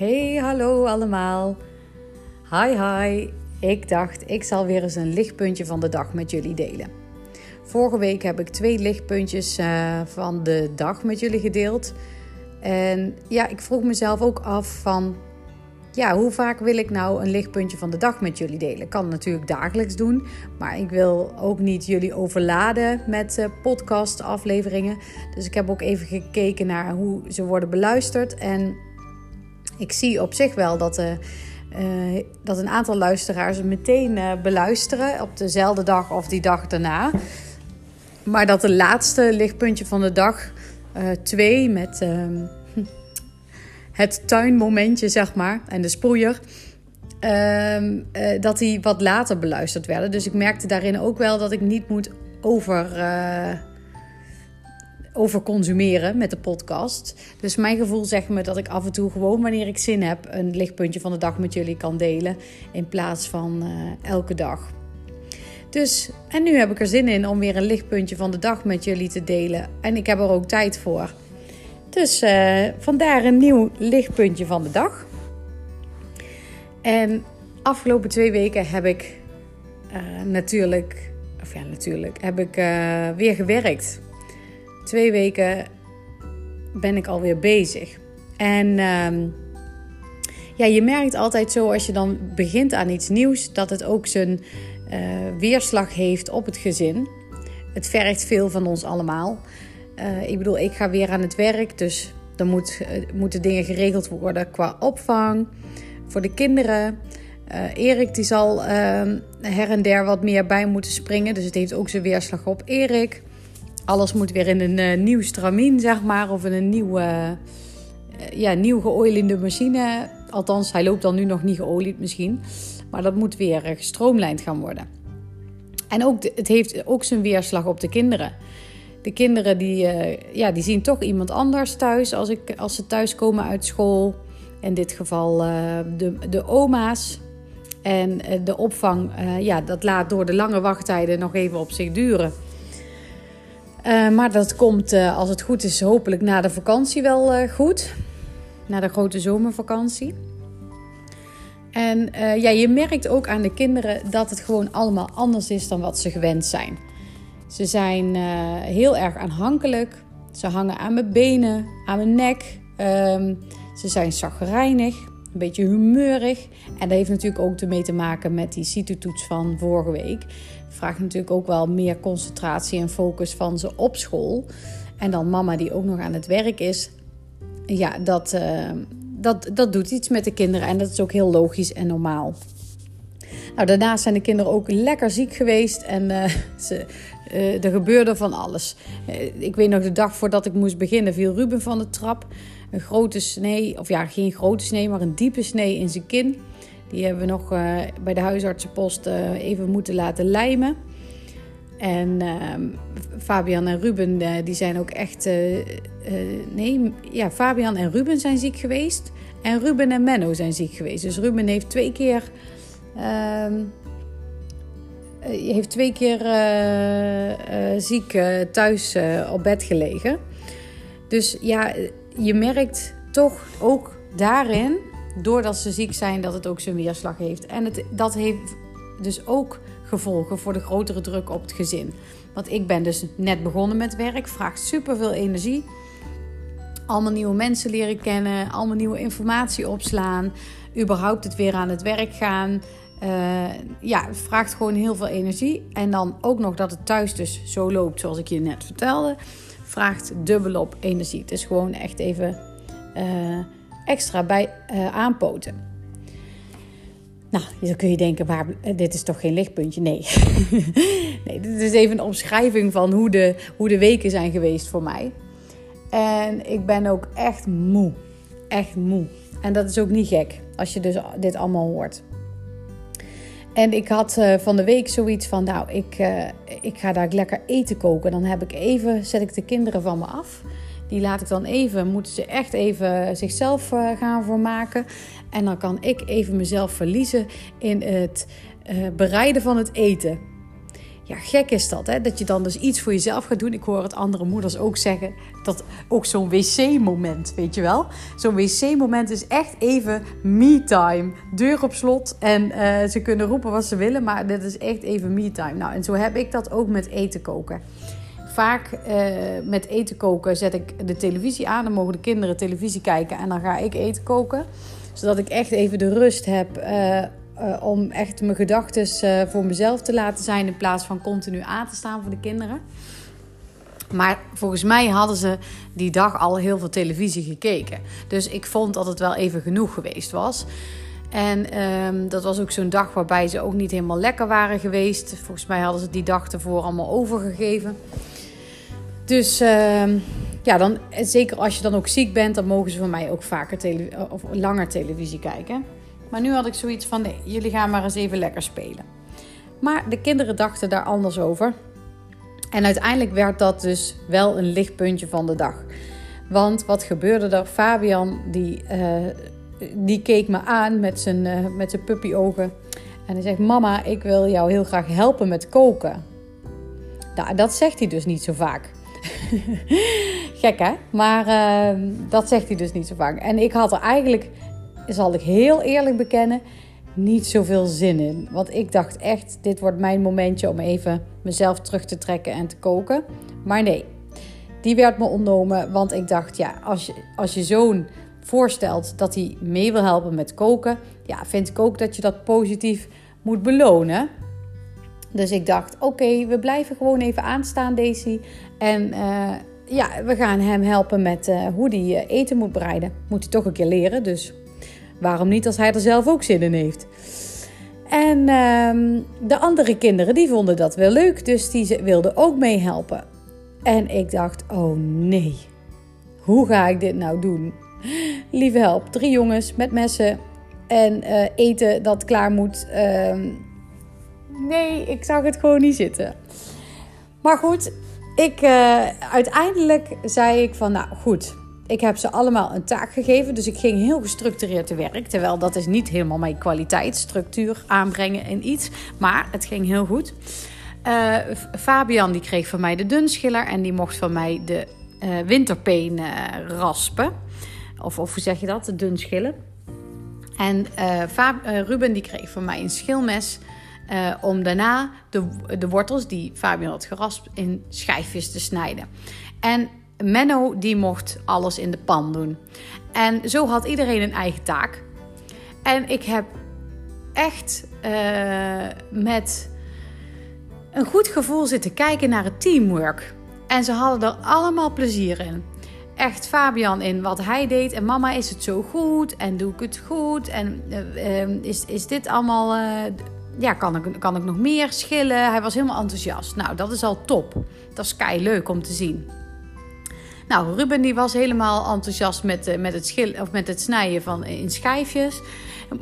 Hey, hallo allemaal. Hi, hi. Ik dacht, ik zal weer eens een lichtpuntje van de dag met jullie delen. Vorige week heb ik twee lichtpuntjes uh, van de dag met jullie gedeeld. En ja, ik vroeg mezelf ook af van, ja, hoe vaak wil ik nou een lichtpuntje van de dag met jullie delen? Ik kan het natuurlijk dagelijks doen, maar ik wil ook niet jullie overladen met uh, podcast afleveringen. Dus ik heb ook even gekeken naar hoe ze worden beluisterd en ik zie op zich wel dat, uh, uh, dat een aantal luisteraars het meteen uh, beluisteren op dezelfde dag of die dag daarna. Maar dat de laatste lichtpuntje van de dag, twee met ehm, het tuinmomentje, zeg maar, en de sproeier. Ehm, dat die wat later beluisterd werden. Dus ik merkte daarin ook wel dat ik niet moet over over consumeren met de podcast. Dus mijn gevoel zegt me dat ik af en toe gewoon wanneer ik zin heb een lichtpuntje van de dag met jullie kan delen in plaats van uh, elke dag. Dus, en nu heb ik er zin in om weer een lichtpuntje van de dag met jullie te delen. En ik heb er ook tijd voor. Dus uh, vandaar een nieuw lichtpuntje van de dag. En afgelopen twee weken heb ik uh, natuurlijk, of ja, natuurlijk, heb ik weer gewerkt twee weken ben ik alweer bezig. En uh, ja, je merkt altijd zo als je dan begint aan iets nieuws, dat het ook zijn uh, weerslag heeft op het gezin. Het vergt veel van ons allemaal. Uh, ik bedoel, ik ga weer aan het werk, dus dan moet, uh, moeten dingen geregeld worden qua opvang voor de kinderen. Erik die zal ehm, her en der wat meer bij moeten springen, dus het heeft ook zijn weerslag op Erik alles moet weer in een uh, nieuw stramien, zeg maar. Of in een nieuwe, uh, ja, nieuw geoliede machine. Althans, hij loopt dan nu nog niet geolied misschien. Maar dat moet weer gestroomlijnd gaan worden. En ook het heeft ook zijn weerslag op de kinderen. De kinderen die, ja, die zien toch iemand anders thuis als, ik, als ze thuiskomen uit school. In dit geval de, de oma's. En de opvang, ja, dat laat door de lange wachttijden nog even op zich duren. Uh, maar dat komt, uh, als het goed is, hopelijk na de vakantie wel uh, goed. Na de grote zomervakantie. En ja, je merkt ook aan de kinderen dat het gewoon allemaal anders is dan wat ze gewend zijn. Ze zijn heel erg aanhankelijk. Ze hangen aan mijn benen, aan mijn nek. Um, ze zijn zagrijnig, een beetje humeurig. En dat heeft natuurlijk ook ermee te maken met die CITO-toets van vorige week vraagt natuurlijk ook wel meer concentratie en focus van ze op school. En dan mama die ook nog aan het werk is. Ja, dat, uh, dat, dat doet iets met de kinderen en dat is ook heel logisch en normaal. Nou, daarnaast zijn de kinderen ook lekker ziek geweest en uh, ze, uh, er gebeurde van alles. ik weet nog de dag voordat ik moest beginnen viel Ruben van de trap. Een grote snee, of ja, geen grote snee, maar een diepe snee in zijn kin. Die hebben we nog uh, bij de huisartsenpost even moeten laten lijmen. En uh, Fabian en Ruben, die zijn ook echt. nee, ja, Fabian en Ruben zijn ziek geweest. En Ruben en Menno zijn ziek geweest. Dus Ruben heeft twee keer. Ehm, heeft twee keer ziek thuis op bed gelegen. Dus ja, je merkt toch ook daarin doordat ze ziek zijn, dat het ook zijn weerslag heeft. En het, dat heeft dus ook gevolgen voor de grotere druk op het gezin. Want ik ben dus net begonnen met werk, vraagt superveel energie. Allemaal nieuwe mensen leren kennen, allemaal nieuwe informatie opslaan, überhaupt het weer aan het werk gaan. Uh, ja, het vraagt gewoon heel veel energie. En dan ook nog dat het thuis dus zo loopt zoals ik je net vertelde, vraagt dubbel op energie. Het is gewoon echt even. Uh, extra bij uh, aanpoten. Nou, dan kun je denken, eh, dit is toch geen lichtpuntje? Nee. nee, dit is even een omschrijving van hoe de, hoe de weken zijn geweest voor mij. En ik ben ook echt moe. Echt moe. En dat is ook niet gek, als je dus dit allemaal hoort. En ik had uh, van de week zoiets van, nou, ik, uh, ik ga daar lekker eten koken. Dan heb ik even, zet ik de kinderen van me af. Die laat ik dan even, moeten ze echt even zichzelf uh, gaan voormaken. En dan kan ik even mezelf verliezen in het bereiden van het eten. Ja, gek is dat, hè? Dat je dan dus iets voor jezelf gaat doen. Ik hoor het andere moeders ook zeggen. Dat ook zo'n wc-moment, weet je wel? Zo'n wc-moment is echt even me-time. Deur op slot en uh, ze kunnen roepen wat ze willen. Maar dit is echt even me-time. Nou, en zo heb ik dat ook met eten koken. Vaak uh, met eten koken zet ik de televisie aan. Dan mogen de kinderen televisie kijken en dan ga ik eten koken. Zodat ik echt even de rust heb uh, uh, om echt mijn gedachten uh, voor mezelf te laten zijn in plaats van continu aan te staan voor de kinderen. Maar volgens mij hadden ze die dag al heel veel televisie gekeken. Dus ik vond dat het wel even genoeg geweest was. En um, dat was ook zo'n dag waarbij ze ook niet helemaal lekker waren geweest. Volgens mij hadden ze die dag ervoor allemaal overgegeven. Dus uh, ja, dan, zeker als je dan ook ziek bent, dan mogen ze van mij ook vaker of langer televisie kijken. Maar nu had ik zoiets van: jullie gaan maar eens even lekker spelen. Maar de kinderen dachten daar anders over. En uiteindelijk werd dat dus wel een lichtpuntje van de dag. Want wat gebeurde er? Fabian die, uh, die keek me aan met zijn, uh, met zijn puppyogen. En hij zegt: Mama, ik wil jou heel graag helpen met koken. Nou, dat zegt hij dus niet zo vaak. Gek hè? Maar uh, dat zegt hij dus niet zo vaak. En ik had er eigenlijk zal ik heel eerlijk bekennen, niet zoveel zin in. Want ik dacht echt, dit wordt mijn momentje om even mezelf terug te trekken en te koken. Maar nee, die werd me ontnomen. Want ik dacht, ja, als je, als je zoon voorstelt dat hij mee wil helpen met koken, ja, vind ik ook dat je dat positief moet belonen. Dus ik dacht, oké, we blijven gewoon even aanstaan, Daisy. En uh, ja, we gaan hem helpen met uh, hoe hij eten moet bereiden. Moet hij toch een keer leren, dus Waarom niet als hij er zelf ook zin in heeft? En uh, de andere kinderen die vonden dat wel leuk, dus die wilden ook meehelpen. En ik dacht, oh nee, hoe ga ik dit nou doen? Lieve help, drie jongens met messen en uh, eten dat klaar moet. Uh, nee, ik zag het gewoon niet zitten. Maar goed, ik, uh, uiteindelijk zei ik van, nou goed, ik heb ze allemaal een taak gegeven, dus ik ging heel gestructureerd te werk. Terwijl dat is niet helemaal mijn kwaliteit, structuur aanbrengen in iets. Maar het ging heel goed. Uh, Fabian die kreeg van mij de dunschiller en die mocht van mij de uh, winterpeen uh, raspen. Of, of hoe zeg je dat? De dunschillen. En Ruben die kreeg van mij een schilmes. om daarna de, de wortels die Fabian had geraspt in schijfjes te snijden. En Menno die mocht alles in de pan doen. En zo had iedereen een eigen taak. En ik heb echt uh, met een goed gevoel zitten kijken naar het teamwork. En ze hadden er allemaal plezier in. Echt Fabian in wat hij deed. En mama, is het zo goed? En doe ik het goed? En uh, uh, is, is dit allemaal. ja, kan ik, kan ik nog meer schillen? Hij was helemaal enthousiast. Nou, dat is al top. Dat is kei leuk om te zien. Nou, Ruben die was helemaal enthousiast met, uh, met, het, schil, of met het snijden van, eh, in schijfjes.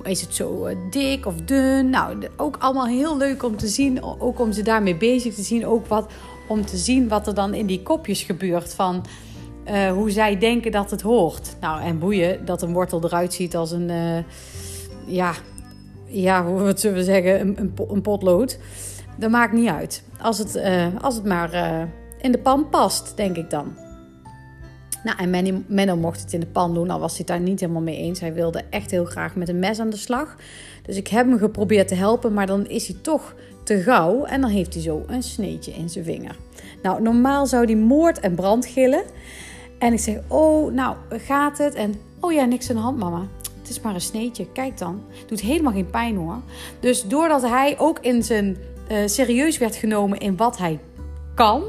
Is het zo uh, dik of dun? Nou, ook allemaal heel leuk om te zien. Ook om ze daarmee bezig te zien. Ook wat, om te zien wat er dan in die kopjes gebeurt. Van hoe zij denken dat het hoort. Nou, en boeien dat een wortel eruit ziet als een... ja, ja, hoe zullen we zeggen? Een, een, een, potlood. Dat maakt niet uit. Als het, als het maar in de pan past, denk ik dan. Nou, en Menno, mocht het in de pan doen, al was hij daar niet helemaal mee eens. Hij wilde echt heel graag met een mes aan de slag. Dus ik heb hem geprobeerd te helpen, maar dan is hij toch te gauw en dan heeft hij zo een sneetje in zijn vinger. Nou, normaal zou hij moord en brand gillen. En ik zeg, oh, nou, gaat het? En, oh ja, niks aan de hand, mama. Het is maar een sneetje, kijk dan. Doet helemaal geen pijn hoor. Dus doordat hij ook in zijn uh, serieus werd genomen in wat hij kan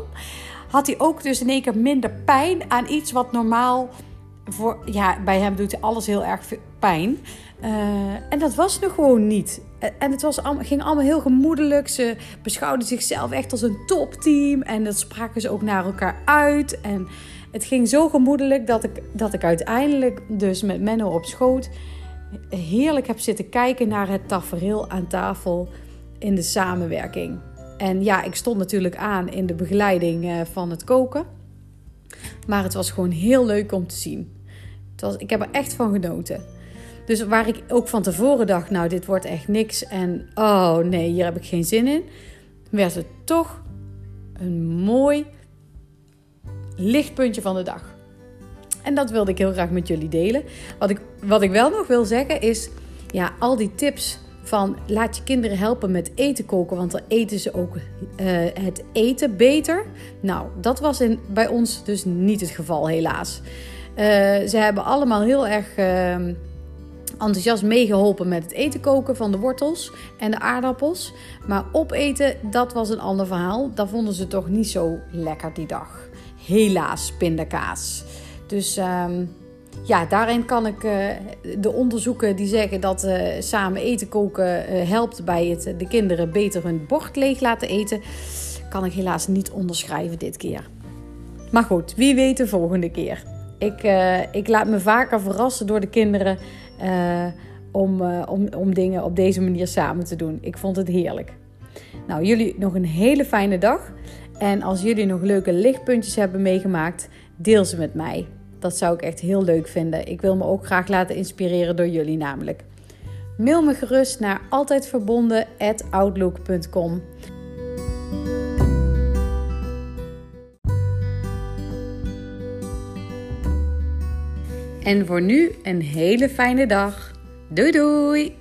had hij ook dus in één keer minder pijn aan iets wat normaal voor, ja, bij hem doet alles heel erg pijn. Uh, en dat was nu gewoon niet. En het was, ging allemaal heel gemoedelijk. Ze beschouwden zichzelf echt als een topteam. En dat spraken ze ook naar elkaar uit. En het ging zo gemoedelijk dat ik, dat ik uiteindelijk dus met Menno op schoot heerlijk heb zitten kijken naar het tafereel aan tafel in de samenwerking. En ja, ik stond natuurlijk aan in de begeleiding eh, van het koken. Maar het was gewoon heel leuk om te zien. Het was, ik heb er echt van genoten. Dus waar ik ook van tevoren dacht, nou, dit wordt echt niks. En oh nee, hier heb ik geen zin in. werd het toch een mooi lichtpuntje van de dag. En dat wilde ik heel graag met jullie delen. Wat ik, wat ik wel nog wil zeggen is, ja, al die tips van laat je kinderen helpen met eten koken, want dan eten ze ook uh, het eten beter. Nou, dat was in, bij ons dus niet het geval, helaas. Uh, ze hebben allemaal heel erg uh, enthousiast meegeholpen met het eten koken van de wortels en de aardappels. Maar opeten, dat was een ander verhaal. Dat vonden ze toch niet zo lekker die dag. Helaas, pindakaas. Dus ehm, ja, daarin kan ik uh, de onderzoeken die zeggen dat uh, samen eten koken uh, helpt bij het de kinderen beter hun bord leeg laten eten, kan ik helaas niet onderschrijven dit keer. Maar goed, wie weet de volgende keer. Ik, ik laat me vaker verrassen door de kinderen om, om, om dingen op deze manier samen te doen. Ik vond het heerlijk. Nou, jullie nog een hele fijne dag. En als jullie nog leuke lichtpuntjes hebben meegemaakt, deel ze met mij. Dat zou ik echt heel leuk vinden. Ik wil me ook graag laten inspireren door jullie namelijk. Mail me gerust naar altijdverbonden@outlook.com. En voor nu een hele fijne dag. Doei doei!